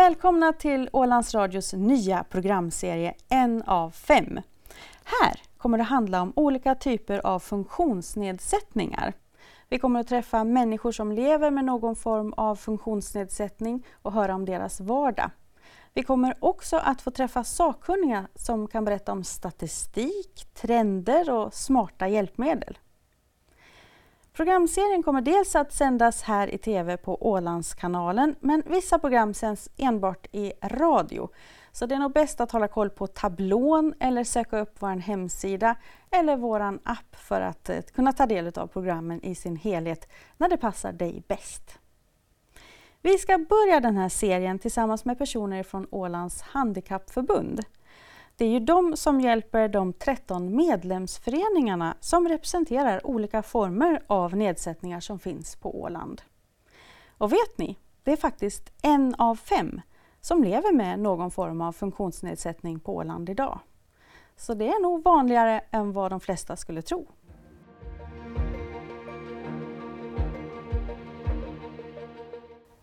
Välkomna till Ålands Radios nya programserie En av fem. Här kommer det handla om olika typer av funktionsnedsättningar. Vi kommer att träffa människor som lever med någon form av funktionsnedsättning och höra om deras vardag. Vi kommer också att få träffa sakkunniga som kan berätta om statistik, trender och smarta hjälpmedel. Programserien kommer dels att sändas här i Tv på Ålandskanalen men vissa program sänds enbart i radio. Så det är nog bäst att hålla koll på tablån eller söka upp vår hemsida eller vår app för att eh, kunna ta del av programmen i sin helhet när det passar dig bäst. Vi ska börja den här serien tillsammans med personer från Ålands Handikappförbund. Det är ju de som hjälper de 13 medlemsföreningarna som representerar olika former av nedsättningar som finns på Åland. Och vet ni, det är faktiskt en av fem som lever med någon form av funktionsnedsättning på Åland idag. Så det är nog vanligare än vad de flesta skulle tro.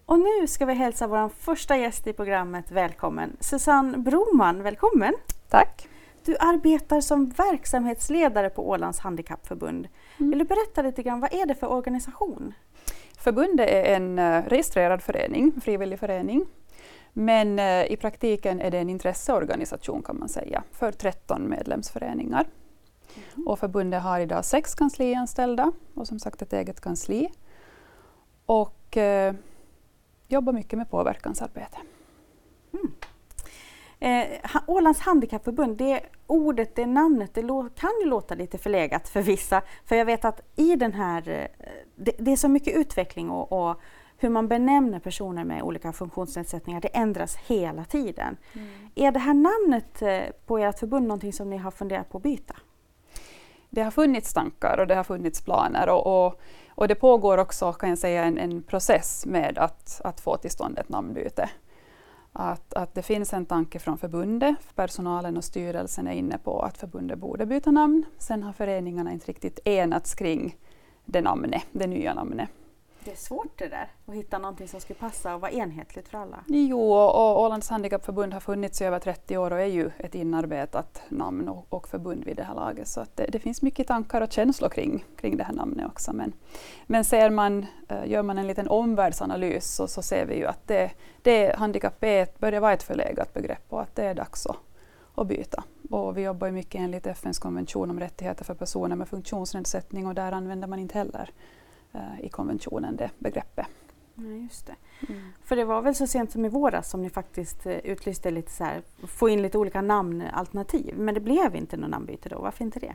Och nu ska vi hälsa vår första gäst i programmet välkommen. Susanne Broman, välkommen! Tack! Du arbetar som verksamhetsledare på Ålands Handikappförbund. Mm. Vill du berätta lite grann, vad är det för organisation? Förbundet är en eh, registrerad förening, frivillig förening. Men eh, i praktiken är det en intresseorganisation kan man säga, för 13 medlemsföreningar. Mm. Och förbundet har idag sex kanslianställda och som sagt ett eget kansli. Och eh, jobbar mycket med påverkansarbete. Eh, Ålands handikappförbund, det ordet, det namnet, det kan ju låta lite förlegat för vissa. För jag vet att i den här, eh, det, det är så mycket utveckling och, och, hur man benämner personer med olika funktionsnedsättningar, det ändras hela tiden. Mm. Är det här namnet eh, på ert förbund någonting som ni har funderat på att byta? Det har funnits tankar och det har funnits planer och, och, och det pågår också kan jag säga en, en process med att, att få till stånd ett namnbyte att, att det finns en tanke från förbundet, personalen och styrelsen är inne på att förbundet borde byta namn. Sen har föreningarna inte riktigt enats kring det namnet, det nya namnet. Det är svårt det där, att hitta någonting som skulle passa och vara enhetligt för alla. Jo, och Ålands handikappförbund har funnits i över 30 år och är ju ett inarbetat namn och, och förbund vid det här laget. Så det, det, finns mycket tankar och känslor kring, kring det här namnet också. Men, men ser man, eh, gör man en liten omvärldsanalys så, så ser vi ju att det, det handikapp börjar vara ett förlegat begrepp och att det är dags att, att byta. Och vi jobbar mycket enligt FNs konvention om rättigheter för personer med funktionsnedsättning och där använder man inte heller i konventionen, det begreppet. Ja, just det. Mm. För det var väl så sent som i våras som ni faktiskt eh, utlyste lite så här, få in lite olika namnalternativ. Men det blev inte något namnbyte då, varför inte det?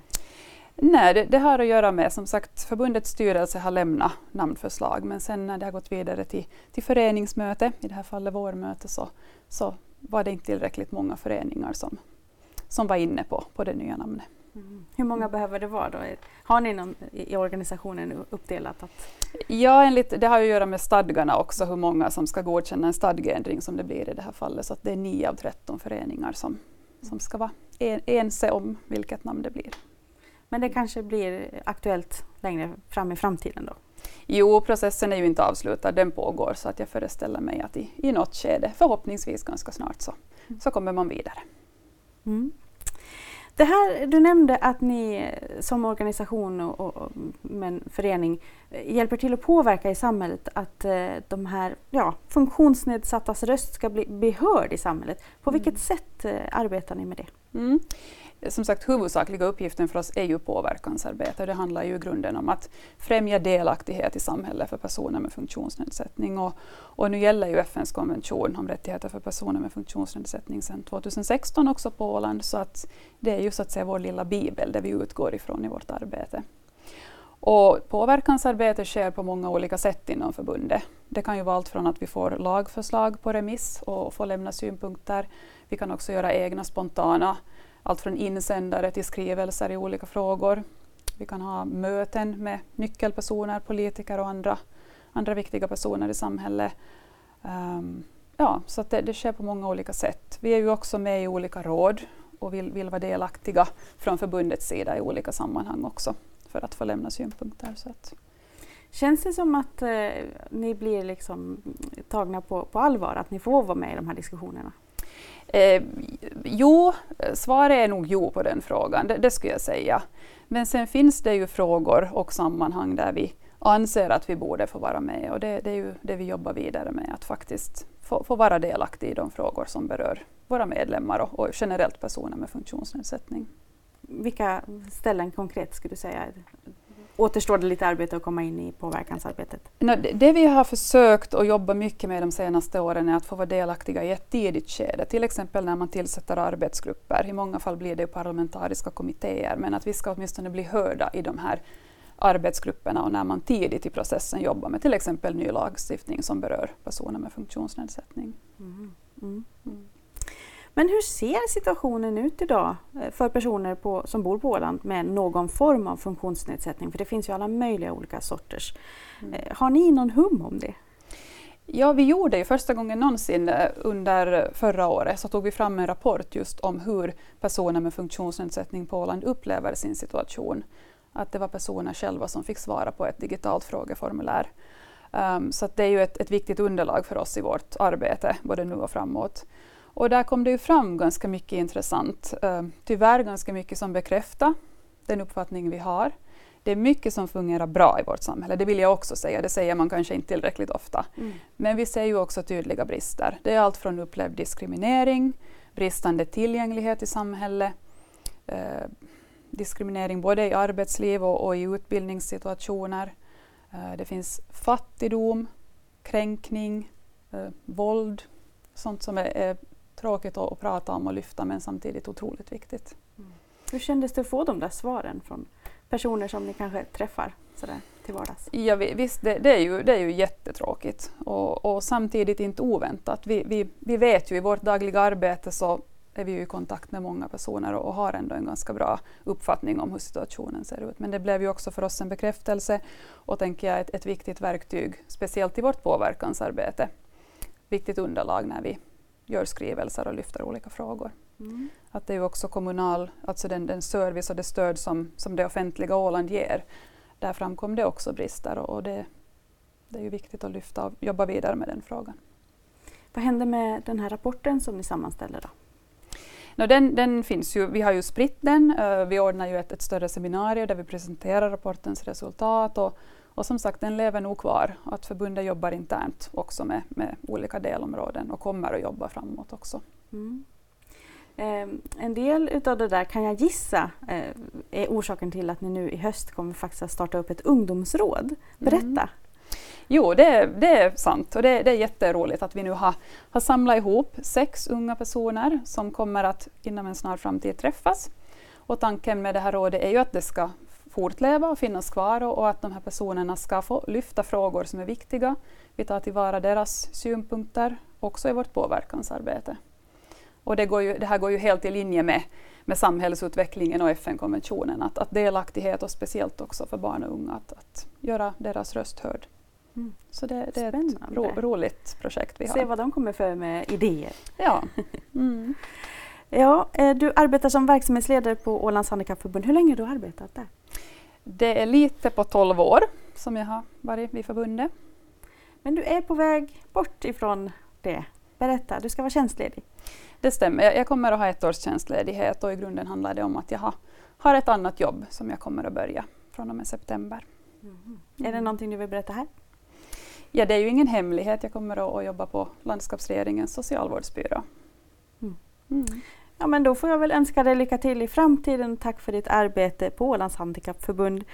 Nej, det, det, har att göra med som sagt förbundets styrelse har lämnat namnförslag men sen när det har gått vidare till, till föreningsmöte, i det här fallet vårmöte, så, så var det inte tillräckligt många föreningar som, som var inne på, på det nya namnet. Mm. Hur många behöver det vara då? Har ni någon i organisationen uppdelat? Att... Ja, enligt, det har att göra med stadgarna också, hur många som ska godkänna en stadgeändring som det blir i det här fallet. Så det är 9 av 13 föreningar som, som ska vara en, ense om vilket namn det blir. Men det kanske blir aktuellt längre fram i framtiden då? Jo, processen är ju inte avslutad, den pågår så att jag föreställer mig att i, i något skede, förhoppningsvis ganska snart, så, så kommer man vidare. Mm. Det här, du nämnde att ni som organisation och, och men förening hjälper till att påverka i samhället att eh, de här ja, funktionsnedsattas röst ska bli behörd i samhället. På mm. vilket sätt eh, arbetar ni med det? Mm som sagt, huvudsakliga uppgiften för oss är ju påverkansarbete. Det handlar ju i grunden om att främja delaktighet i samhället för personer med funktionsnedsättning. Och, och nu gäller ju FNs konvention om rättigheter för personer med funktionsnedsättning sedan 2016 också på Åland. Så att det är ju så att säga vår lilla bibel där vi utgår ifrån i vårt arbete. Och påverkansarbete sker på många olika sätt inom förbundet. Det kan ju vara allt från att vi får lagförslag på remiss och får lämna synpunkter. Vi kan också göra egna spontana allt från insändare till skrivelser i olika frågor. Vi kan ha möten med nyckelpersoner, politiker och andra, andra viktiga personer i samhället. Um, ja, så det, det sker på många olika sätt. Vi är ju också med i olika råd och vill, vill vara delaktiga från förbundets sida i olika sammanhang också för att få lämna synpunkter. Så att. Känns det som att eh, ni blir liksom tagna på, på allvar, att ni får vara med i de här diskussionerna? Eh, jo, svaret är nog jo på den frågan, det, det skulle jag säga. Men sen finns det ju frågor och sammanhang där vi anser att vi borde få vara med och det, det är ju det vi jobbar vidare med, att faktiskt få, få vara delaktig i de frågor som berör våra medlemmar och, och generellt personer med funktionsnedsättning. Vilka ställen konkret skulle du säga återstår det lite arbete att komma in i påverkansarbetet? Det vi har försökt att jobba mycket med de senaste åren är att få vara delaktiga i ett tidigt skede, till exempel när man tillsätter arbetsgrupper. I många fall blir det parlamentariska kommittéer, men att vi ska åtminstone bli hörda i de här arbetsgrupperna och när man tidigt i processen jobbar med till exempel ny lagstiftning som berör personer med funktionsnedsättning. Mm. Mm. Mm. Men hur ser situationen ut idag eh, för personer på, som bor på Åland med någon form av funktionsnedsättning? För det finns ju alla möjliga olika sorters. Mm. Eh, har ni någon hum om det? Ja, vi gjorde ju första gången någonsin eh, under förra året så tog vi fram en rapport just om hur personer med funktionsnedsättning på Åland upplever sin situation. Att det var personer själva som fick svara på ett digitalt frågeformulär. Um, så det är ju ett, ett viktigt underlag för oss i vårt arbete, både nu och framåt. Och där kom det ju fram ganska mycket intressant. Uh, tyvärr ganska mycket som bekräftar den uppfattning vi har. Det är mycket som fungerar bra i vårt samhälle, det vill jag också säga. Det säger man kanske inte tillräckligt ofta. Mm. Men vi ser ju också tydliga brister. Det är allt från upplevd diskriminering, bristande tillgänglighet i samhället, uh, diskriminering både i arbetsliv och, och i utbildningssituationer. Uh, det finns fattigdom, kränkning, uh, våld, sånt som är, är tråkigt att, att, prata om och lyfta men samtidigt otroligt viktigt. Mm. Hur kändes det att få de där svaren från personer som ni kanske träffar sådär till vardags? Ja, visst, det, det, är, ju, det är ju jättetråkigt och, och samtidigt inte oväntat. Vi, vi, vi vet ju i vårt dagliga arbete så är vi ju i kontakt med många personer och, och har ändå en ganska bra uppfattning om hur situationen ser ut. Men det blev ju också för oss en bekräftelse och tänker jag ett, ett viktigt verktyg, speciellt i vårt påverkansarbete. Viktigt underlag när vi gör skrivelser och lyfter olika frågor. Mm. Att det är ju också kommunal, alltså den, den, service och det stöd som, som det offentliga Åland ger. Där framkom det också brister och, och det, det är ju viktigt att lyfta och jobba vidare med den frågan. Vad händer med den här rapporten som ni sammanställer då? No, den, den finns ju, vi har ju spritt den. Uh, vi ordnar ju ett, ett större seminarium där vi presenterar rapportens resultat och, och som sagt, den lever nog kvar. Att förbundet jobbar internt också med, med olika delområden och kommer att jobba framåt också. Mm. Eh, en del utav det där kan jag gissa eh, är orsaken till att ni nu i höst kommer faktiskt att starta upp ett ungdomsråd. Berätta! Mm. Jo, det, det är sant och det, det, är jätteroligt att vi nu har, har samlat ihop sex unga personer som kommer att inom en snar framtid träffas. Och tanken med det här rådet är ju att det ska fortleva och finnas kvar och, och att de här personerna ska få lyfta frågor som är viktiga. Vi tar tillvara deras synpunkter också i vårt påverkansarbete. Och det, ju, det här går ju helt i linje med, med samhällsutvecklingen och FN-konventionen, att, att delaktighet och speciellt också för barn och unga, att, att göra deras röst hörd. Mm. Så det, det är ett ro, roligt projekt vi har. Se vad de kommer för med idéer. Ja. Mm. ja, eh, du arbetar som verksamhetsledare på Ålands Handikappförbund. Hur länge har du arbetat där? Det är lite på 12 år som jag har varit vid förbundet. Men du är på väg bort ifrån det. Berätta, du ska vara tjänstledig. Det stämmer, jag kommer att ha ett års tjänstledighet och i grunden handlar det om att jag har, har ett annat jobb som jag kommer att börja från och med september. Mm. Mm. Är det någonting du vill berätta här? Ja, det är ju ingen hemlighet. Jag kommer att jobba på landskapsregeringens socialvårdsbyrå. Mm. Ja, men då får jag väl önska dig lycka till i framtiden. Tack för ditt arbete på Ålands Handikappförbund.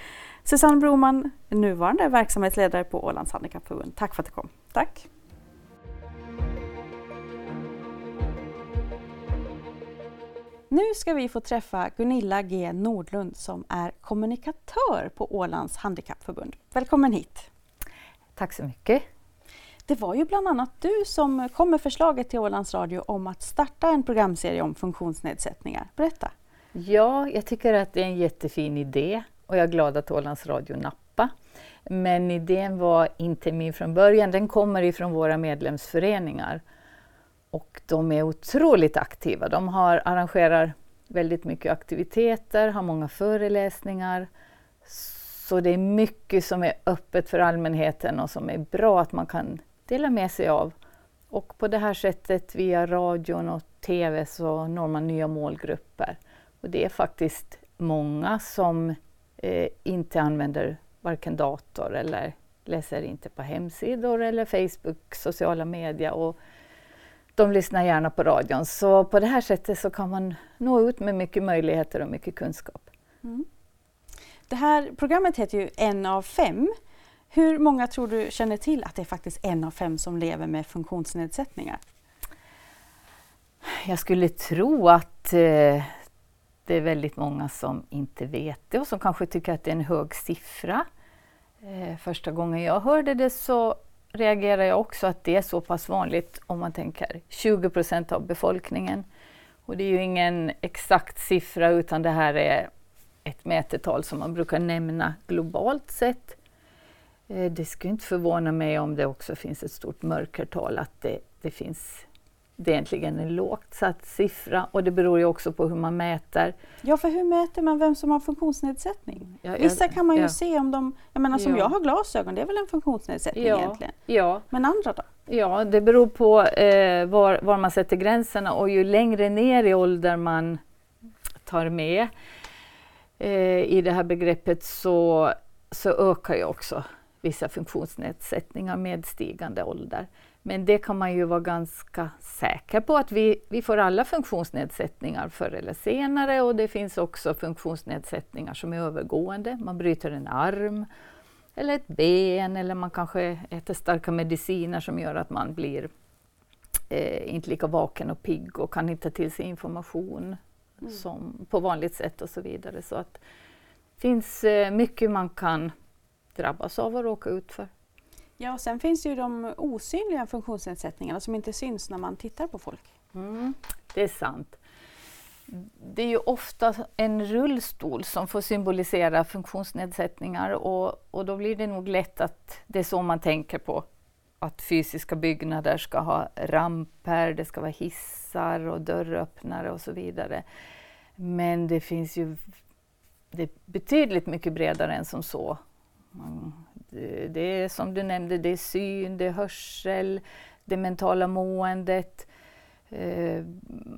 Susanne Broman, nuvarande verksamhetsledare på Ålands Handikappförbund. Tack för att du kom. Tack. Nu ska vi få träffa Gunilla G Nordlund som är kommunikatör på Ålands Handikappförbund. Välkommen hit! Tack så mycket. Det var ju bland annat du som kom med förslaget till Ålands Radio om att starta en programserie om funktionsnedsättningar. Berätta! Ja, jag tycker att det är en jättefin idé och jag är glad att Ålands Radio nappade. Men idén var inte min från början, den kommer ifrån våra medlemsföreningar. Och de är otroligt aktiva. De har, arrangerar väldigt mycket aktiviteter, har många föreläsningar Så det är mycket som är öppet för allmänheten och som är bra att man kan dela med sig av. Och på det här sättet via radion och TV så når man nya målgrupper. Och det är faktiskt många som eh, inte använder varken dator eller läser inte på hemsidor eller Facebook, sociala medier och de lyssnar gärna på radion. Så på det här sättet så kan man nå ut med mycket möjligheter och mycket kunskap. Mm. Det här programmet heter ju En av fem. Hur många tror du känner till att det är faktiskt en av fem som lever med funktionsnedsättningar? Jag skulle tro att eh, det är väldigt många som inte vet det och som kanske tycker att det är en hög siffra. Eh, första gången jag hörde det så reagerade jag också att det är så pass vanligt om man tänker 20 procent av befolkningen. Och det är ju ingen exakt siffra utan det här är ett mätetal som man brukar nämna globalt sett. Eh, det skulle inte förvåna mig om det också finns ett stort mörkertal, att det, det finns det egentligen en lågt satt siffra och det beror ju också på hur man mäter. Ja, för hur mäter man vem som har funktionsnedsättning? Ja, Vissa kan man ju ja. se om de, jag menar som ja. jag har glasögon, det är väl en funktionsnedsättning egentligen? Ja. Men andra då? Ja, det beror på eh, var, var man sätter gränserna och ju längre ner i ålder man tar med eh, i det här begreppet så, så ökar ju också vissa funktionsnedsättningar med stigande ålder. Men det kan man ju vara ganska säker på att vi, vi får alla funktionsnedsättningar förr eller senare och det finns också funktionsnedsättningar som är övergående. Man bryter en arm eller ett ben eller man kanske äter starka mediciner som gör att man blir eh, inte lika vaken och pigg och kan inte ta till sig information mm. som på vanligt sätt och så vidare. Så att det finns eh, mycket man kan drabbas av och råka ut för. Ja, och sen finns ju de osynliga funktionsnedsättningarna som inte syns när man tittar på folk. Mm, det är sant. Det är ju ofta en rullstol som får symbolisera funktionsnedsättningar och, och då blir det nog lätt att det är så man tänker på. Att fysiska byggnader ska ha ramper, det ska vara hissar och dörröppnare och så vidare. Men det finns ju det är betydligt mycket bredare än som så. Man det är som du nämnde, det är syn, det är hörsel, det mentala måendet. Eh,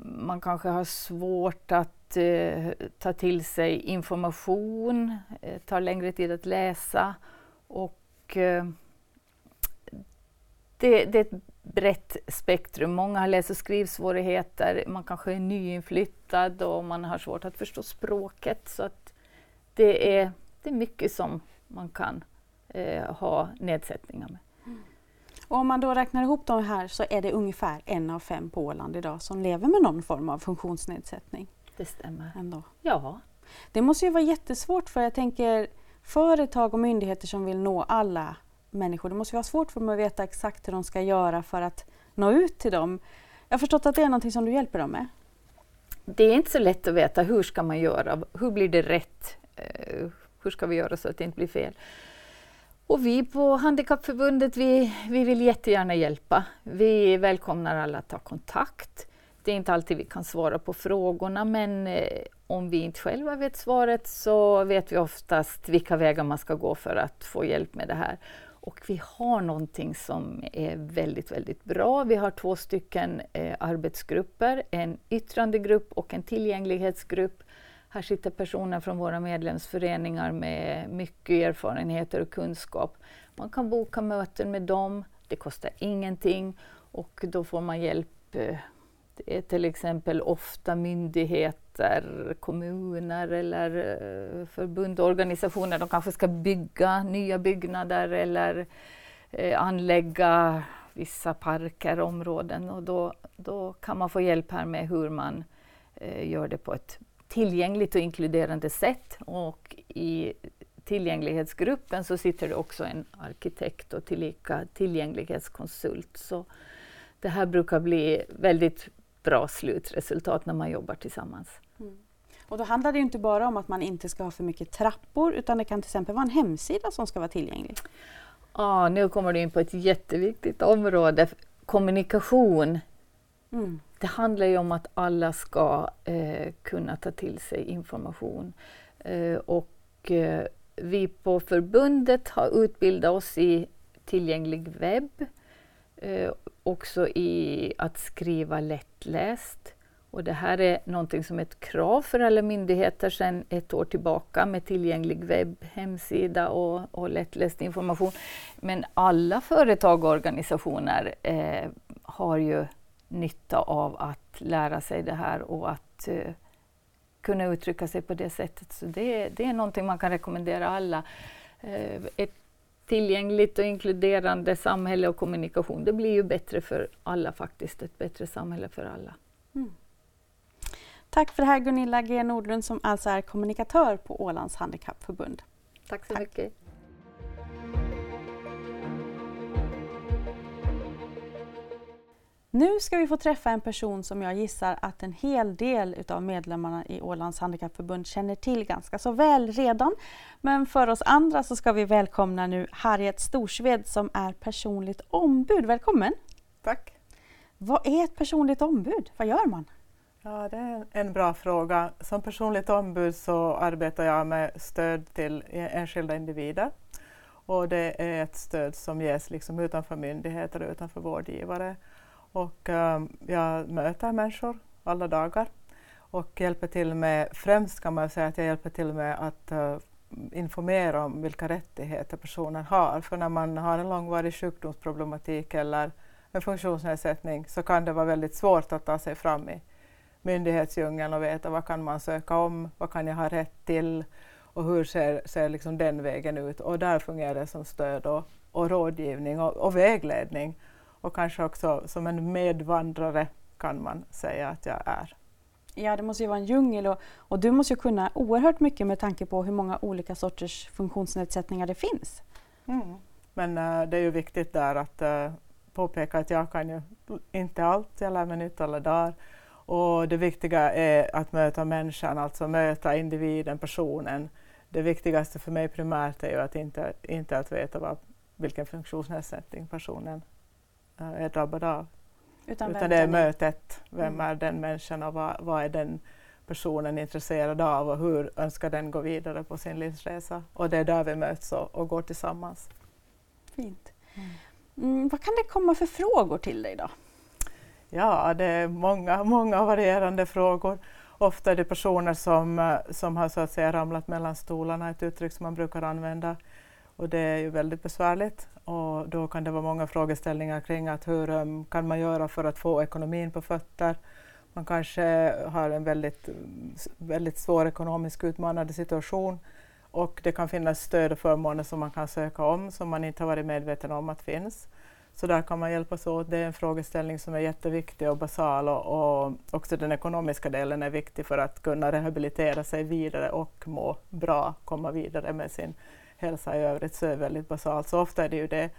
man kanske har svårt att eh, ta till sig information, det eh, tar längre tid att läsa. Och eh, det, det, är ett brett spektrum. Många har läs och skrivsvårigheter, man kanske är nyinflyttad och man har svårt att förstå språket. Så att det, är, det är mycket som man kan eh, ha nedsättningar med. Och om man då räknar ihop de här så är det ungefär en av fem på Åland idag som lever med någon form av funktionsnedsättning. Det stämmer. Ändå. Ja. Det måste ju vara jättesvårt för jag tänker företag och myndigheter som vill nå alla människor. Det måste vara svårt för dem att veta exakt hur de ska göra för att nå ut till dem. Jag har förstått att det är något som du hjälper dem med? Det är inte så lätt att veta hur ska man göra, hur blir det rätt? Hur ska vi göra så att det inte blir fel? Och vi på Handikappförbundet vi, vi vill jättegärna hjälpa. Vi välkomnar alla att ta kontakt. Det är inte alltid vi kan svara på frågorna men eh, om vi inte själva vet svaret så vet vi oftast vilka vägar man ska gå för att få hjälp med det här. Och vi har någonting som är väldigt, väldigt bra. Vi har två stycken eh, arbetsgrupper, en yttrandegrupp och en tillgänglighetsgrupp här sitter personer från våra medlemsföreningar med mycket erfarenheter och kunskap. Man kan boka möten med dem, det kostar ingenting och då får man hjälp. Eh, det är till exempel ofta myndigheter, kommuner eller eh, förbund och organisationer. De kanske ska bygga nya byggnader eller eh, anlägga vissa parker, och områden och då, då kan man få hjälp här med hur man gör det på ett tillgängligt och inkluderande sätt. Och i tillgänglighetsgruppen så sitter det också en arkitekt och tillika tillgänglighetskonsult. Så det här brukar bli väldigt bra slutresultat när man jobbar tillsammans. Mm. Och då handlar det inte bara om att man inte ska ha för mycket trappor utan det kan till exempel vara en hemsida som ska vara tillgänglig. Ja, nu kommer du in på ett jätteviktigt område. Kommunikation Mm. Det handlar ju om att alla ska eh, kunna ta till sig information. Eh, och eh, vi på förbundet har utbildat oss i tillgänglig webb, eh, också i att skriva lättläst. Och det här är någonting som är ett krav för alla myndigheter sedan ett år tillbaka med tillgänglig webb, hemsida och, och lättläst information. Men alla företag och organisationer eh, har ju nytta av att lära sig det här och att eh, kunna uttrycka sig på det sättet. Så det, det är någonting man kan rekommendera alla. Eh, ett tillgängligt och inkluderande samhälle och kommunikation, det blir ju bättre för alla faktiskt, ett bättre samhälle för alla. Mm. Tack för det här Gunilla G Nordlund som alltså är kommunikatör på Ålands Handikappförbund. Tack så Tack. mycket. Nu ska vi få träffa en person som jag gissar att en hel del utav medlemmarna i Ålands Handikappförbund känner till ganska så väl redan. Men för oss andra så ska vi välkomna nu Harriet Storsved som är personligt ombud. Välkommen! Tack! Vad är ett personligt ombud? Vad gör man? Ja, det är en bra fråga. Som personligt ombud så arbetar jag med stöd till enskilda individer. Och det är ett stöd som ges liksom utanför myndigheter och utanför vårdgivare. Och um, jag möter människor alla dagar och hjälper till med, främst kan man säga att jag hjälper till med att uh, informera om vilka rättigheter personer har. För när man har en långvarig sjukdomsproblematik eller en funktionsnedsättning så kan det vara väldigt svårt att ta sig fram i myndighetsdjungeln och veta vad kan man söka om, vad kan jag ha rätt till och hur ser, ser liksom den vägen ut. Och där fungerar det som stöd och, och rådgivning och, och vägledning och kanske också som en medvandrare kan man säga att jag är. Ja, det måste ju vara en djungel och, och, du måste ju kunna oerhört mycket med tanke på hur många olika sorters funktionsnedsättningar det finns. Mm. Men uh, det är ju viktigt där att uh, påpeka att jag kan ju inte allt, jag lär mig nytt alla dagar. Och det viktiga är att möta människan, alltså möta individen, personen. Det viktigaste för mig primärt är ju att inte, inte att veta vad, vilken funktionsnedsättning personen är drabbad av. Utan, Utan det är mötet. Vem mm. är den människan och vad, vad är den personen intresserad av och hur önskar den gå vidare på sin livsresa? Och det är där vi möts och, och går tillsammans. Fint. Mm. Mm, vad kan det komma för frågor till dig då? Ja, det är många, många varierande frågor. Ofta är det personer som, som har så att säga ramlat mellan stolarna, ett uttryck som man brukar använda. Och det är ju väldigt besvärligt och då kan det vara många frågeställningar kring att hur um, kan man göra för att få ekonomin på fötter. Man kanske har en väldigt, väldigt svår ekonomisk utmanande situation och det kan finnas stöd och förmåner som man kan söka om som man inte har varit medveten om att finns. Så där kan man hjälpas åt. Det är en frågeställning som är jätteviktig och basal och, och också den ekonomiska delen är viktig för att kunna rehabilitera sig vidare och må bra, komma vidare med sin hälsa i övrigt så är väldigt basalt. Så ofta är det ju det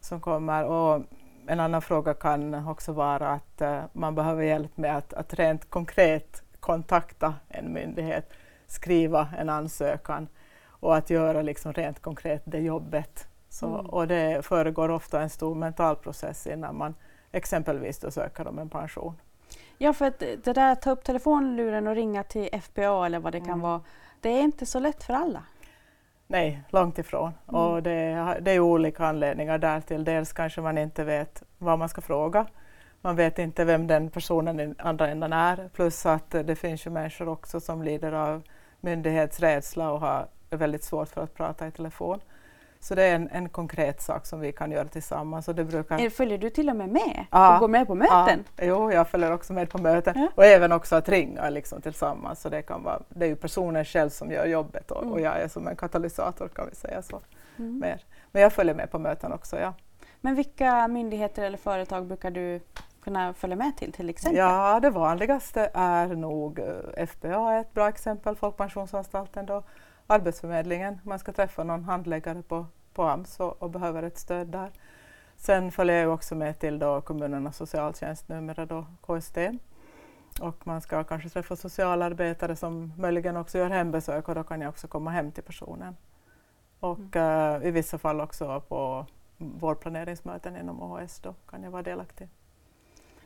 som kommer. Och en annan fråga kan också vara att uh, man behöver hjälp med att, att rent konkret kontakta en myndighet, skriva en ansökan och att göra liksom rent konkret det jobbet. Så, mm. Och det föregår ofta en stor mental process innan man exempelvis då söker om en pension. Ja, för att det där att ta upp telefonluren och ringa till FPA eller vad det mm. kan vara, det är inte så lätt för alla. Nej, långt ifrån. Mm. Och det, det är olika anledningar därtill. Dels kanske man inte vet vad man ska fråga. Man vet inte vem den personen i andra änden är. Plus att det finns ju människor också som lider av myndighetsrädsla och har väldigt svårt för att prata i telefon. Så det är en, en konkret sak som vi kan göra tillsammans. Och det brukar... Följer du till och med med ja, och går med på möten? Ja, jo, jag följer också med på möten ja. och även också att ringa liksom, tillsammans. Så det, kan vara, det är ju personen själv som gör jobbet och, mm. och jag är som en katalysator kan vi säga så. Mm. Mer. Men jag följer med på möten också, ja. Men vilka myndigheter eller företag brukar du kunna följa med till till exempel? Ja, det vanligaste är nog eh, FBA, ett bra exempel, Folkpensionsanstalten då, Arbetsförmedlingen, man ska träffa någon handläggare på, på AMS och, och behöver ett stöd där. Sen följer jag också med till då kommunernas socialtjänst, numera då KST. Och man ska kanske träffa socialarbetare som möjligen också gör hembesök och då kan jag också komma hem till personen. Och mm. uh, i vissa fall också på vårdplaneringsmöten inom OHS då kan jag vara delaktig.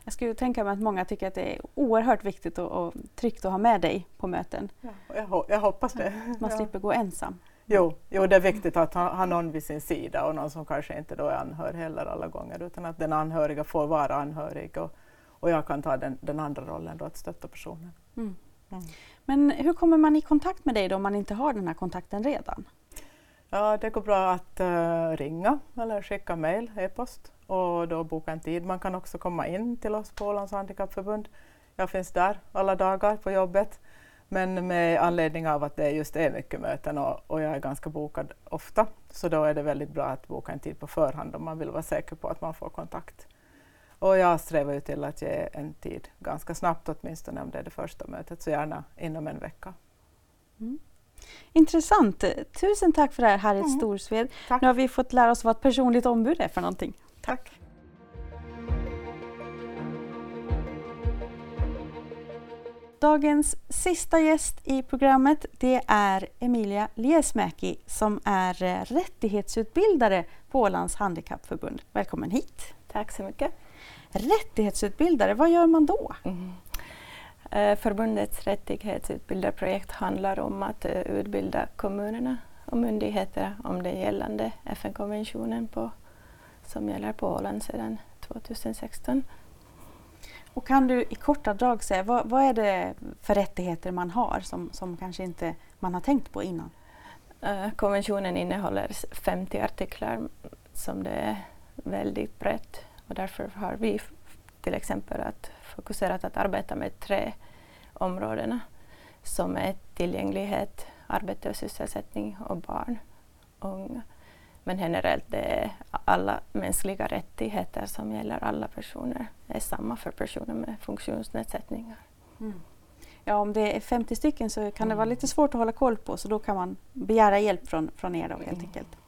Jag skulle tänka mig att många tycker att det är oerhört viktigt och, och tryggt att ha med dig på möten. Ja, jag, jag hoppas det. Man slipper gå ensam. Jo, jo, det är viktigt att ha, ha någon vid sin sida och någon som kanske inte då är anhörig heller alla gånger utan att den anhöriga får vara anhörig och, och jag kan ta den, den andra rollen då att stötta personen. Mm. Mm. Men hur kommer man i kontakt med dig då om man inte har den här kontakten redan? Ja, det går bra att uh, ringa eller skicka mejl, e-post och då boka en tid. Man kan också komma in till oss på Ålands handikappförbund. Jag finns där alla dagar på jobbet. Men med anledning av att det just är mycket möten och, och, jag är ganska bokad ofta så då är det väldigt bra att boka en tid på förhand om man vill vara säker på att man får kontakt. Och jag strävar ju till att ge en tid ganska snabbt åtminstone om det är det första mötet, så gärna inom en vecka. Mm. Intressant. Tusen tack för det här Harriet mm. Storsved. Tack. Nu har vi fått lära oss vad ett personligt ombud är för någonting. Tack. Dagens sista gäst i programmet det är Emilia Liesmäki som är eh, rättighetsutbildare på Ålands Handikappförbund. Välkommen hit! Tack så mycket! Rättighetsutbildare, vad gör man då? Mm. Eh, förbundets rättighetsutbildarprojekt handlar om att eh, utbilda kommunerna och myndigheter om den gällande FN-konventionen som gäller på Åland sedan 2016. Och kan du i korta drag säga vad, vad är det för rättigheter man har som, som kanske inte man har tänkt på innan? Uh, konventionen innehåller 50 artiklar som det är väldigt brett och därför har vi till exempel att fokuserat att arbeta med tre områdena som är tillgänglighet, arbete och sysselsättning och barn och unga. Men generellt det är alla mänskliga rättigheter som gäller alla personer. Det är samma för personer med funktionsnedsättningar. Mm. Ja, om det är 50 stycken så kan det vara mm. lite svårt att hålla koll på så då kan man begära hjälp från, från er då helt mm. enkelt.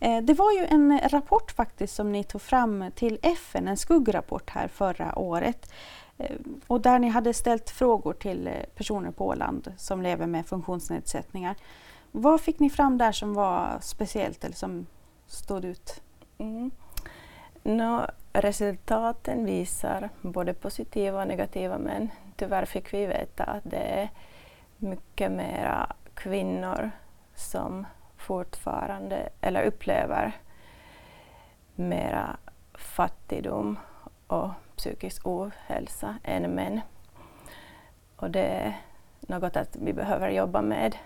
Eh, det var ju en rapport faktiskt som ni tog fram till FN, en skuggrapport här förra året. Eh, och där ni hade ställt frågor till eh, personer på Åland som lever med funktionsnedsättningar. Vad fick ni fram där som var speciellt eller som stod ut? Mm. No, resultaten visar både positiva och negativa men tyvärr fick vi veta att det är mycket mera kvinnor som fortfarande eller upplever mera fattigdom och psykisk ohälsa än män. Och det är något att vi behöver jobba med.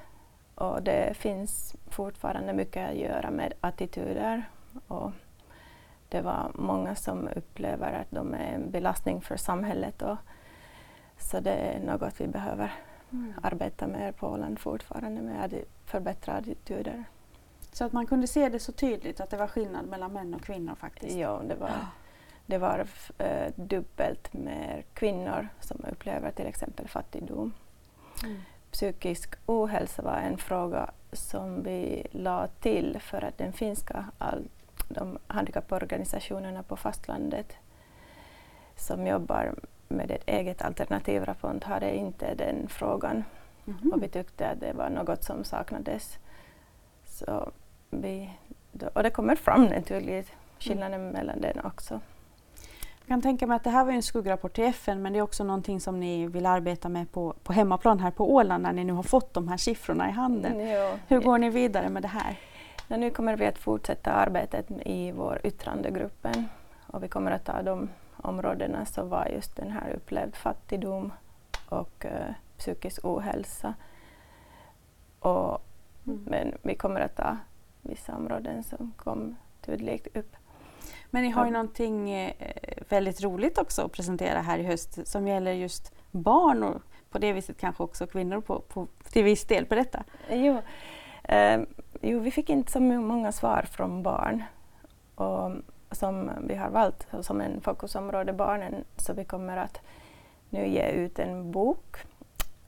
Och det finns fortfarande mycket att göra med attityder. Och det var många som upplever att de är en belastning för samhället. Och så det är något vi behöver mm. arbeta med Åland fortfarande med att förbättra attityder. Så att man kunde se det så tydligt att det var skillnad mellan män och kvinnor faktiskt? Ja, det var, det var äh, dubbelt mer kvinnor som upplever till exempel fattigdom. Mm. Psykisk ohälsa var en fråga som vi la till för att den finska all, de handikapporganisationerna på fastlandet som jobbar med ett eget alternativraport hade inte den frågan. Mm. Och vi tyckte att det var något som saknades. Så vi, och det kommer fram naturligt skillnaden mm. mellan den också. Jag kan tänka mig att det här var en skuggrapport till FN men det är också någonting som ni vill arbeta med på, på hemmaplan här på Åland när ni nu har fått de här siffrorna i handen. Mm, Hur går ni vidare med det här? Ja, nu kommer vi att fortsätta arbetet i vår yttrandegruppen och vi kommer att ta de områdena som var just den här upplevd fattigdom och uh, psykisk ohälsa. Och, mm. Men vi kommer att ta vissa områden som kom tydligt upp. Men ni har ju någonting eh, väldigt roligt också att presentera här i höst som gäller just barn och på det viset kanske också kvinnor på, på, till viss del. detta. Jo, eh, jo, vi fick inte så många svar från barn och, som vi har valt som en fokusområde, barnen, så vi kommer att nu ge ut en bok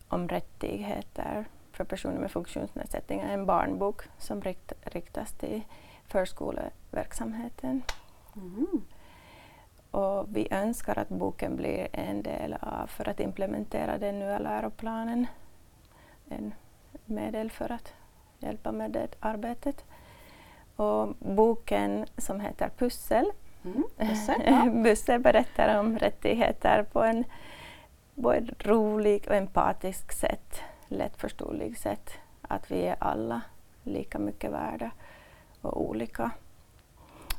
om rättigheter för personer med funktionsnedsättningar, en barnbok som rikt, riktas till förskoleverksamheten. Mm. Och vi önskar att boken blir en del av för att implementera den nya läroplanen. En medel för att hjälpa med det arbetet. Och boken som heter Pussel, mm, pussel, ja. Pussel berättar om rättigheter på en, på ett roligt och empatiskt sätt lättförståeligt sätt att vi är alla lika mycket värda och olika.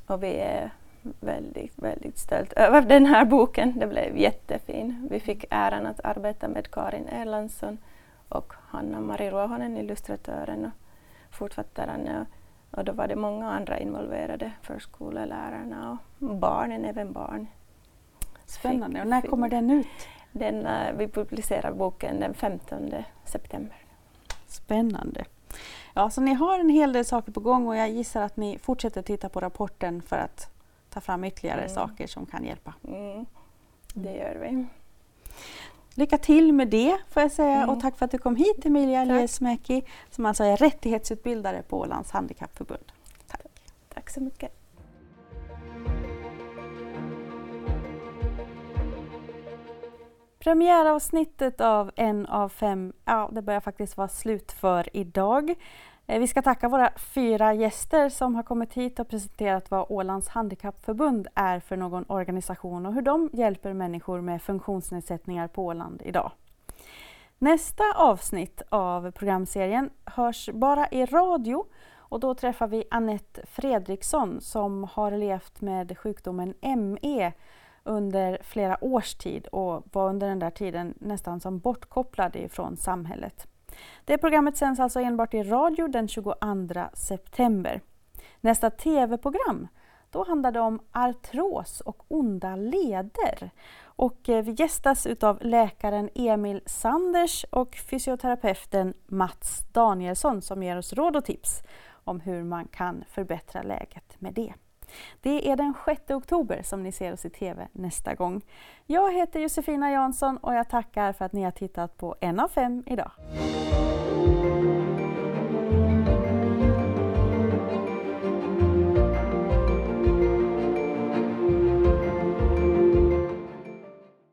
Och vi är väldigt, väldigt stolt över den här boken. Det blev jättefin. Vi fick äran att arbeta med Karin Erlandsson och Hanna-Mari Ruohonen, illustratören och författaren. Och då var det många andra involverade, förskolelärarna och barnen, även barn. Spännande. Och när kommer den ut? Den, uh, vi publicerar boken den 15 september. Spännande. Ja, så ni har en hel del saker på gång och jag gissar att ni fortsätter titta på rapporten för att ta fram ytterligare mm. saker som kan hjälpa. Mm. Det gör vi. Lycka till med det får jag säga mm. och tack för att du kom hit Emilia Liesmäki som alltså är rättighetsutbildare på Ålands Handikappförbund. Tack. Tack så mycket. Premiäravsnittet av En av fem, ja det börjar faktiskt vara slut för idag. Eh, vi ska tacka våra fyra gäster som har kommit hit och presenterat vad Ålands Handikappförbund är för någon organisation och hur de hjälper människor med funktionsnedsättningar på Åland idag. Nästa avsnitt av programserien hörs bara i radio och då träffar vi Annette Fredriksson som har levt med sjukdomen ME under flera års tid och var under den där tiden nästan som bortkopplad ifrån samhället. Det programmet sänds alltså enbart i radio den 22 september. Nästa tv-program då handlar det om artros och onda leder. Och eh, vi gästas utav läkaren Emil Sanders och fysioterapeuten Mats Danielsson som ger oss råd och tips om hur man kan förbättra läget med det. Det är den 6 oktober som ni ser oss i Tv nästa gång. Jag heter Josefina Jansson och jag tackar för att ni har tittat på En av fem idag.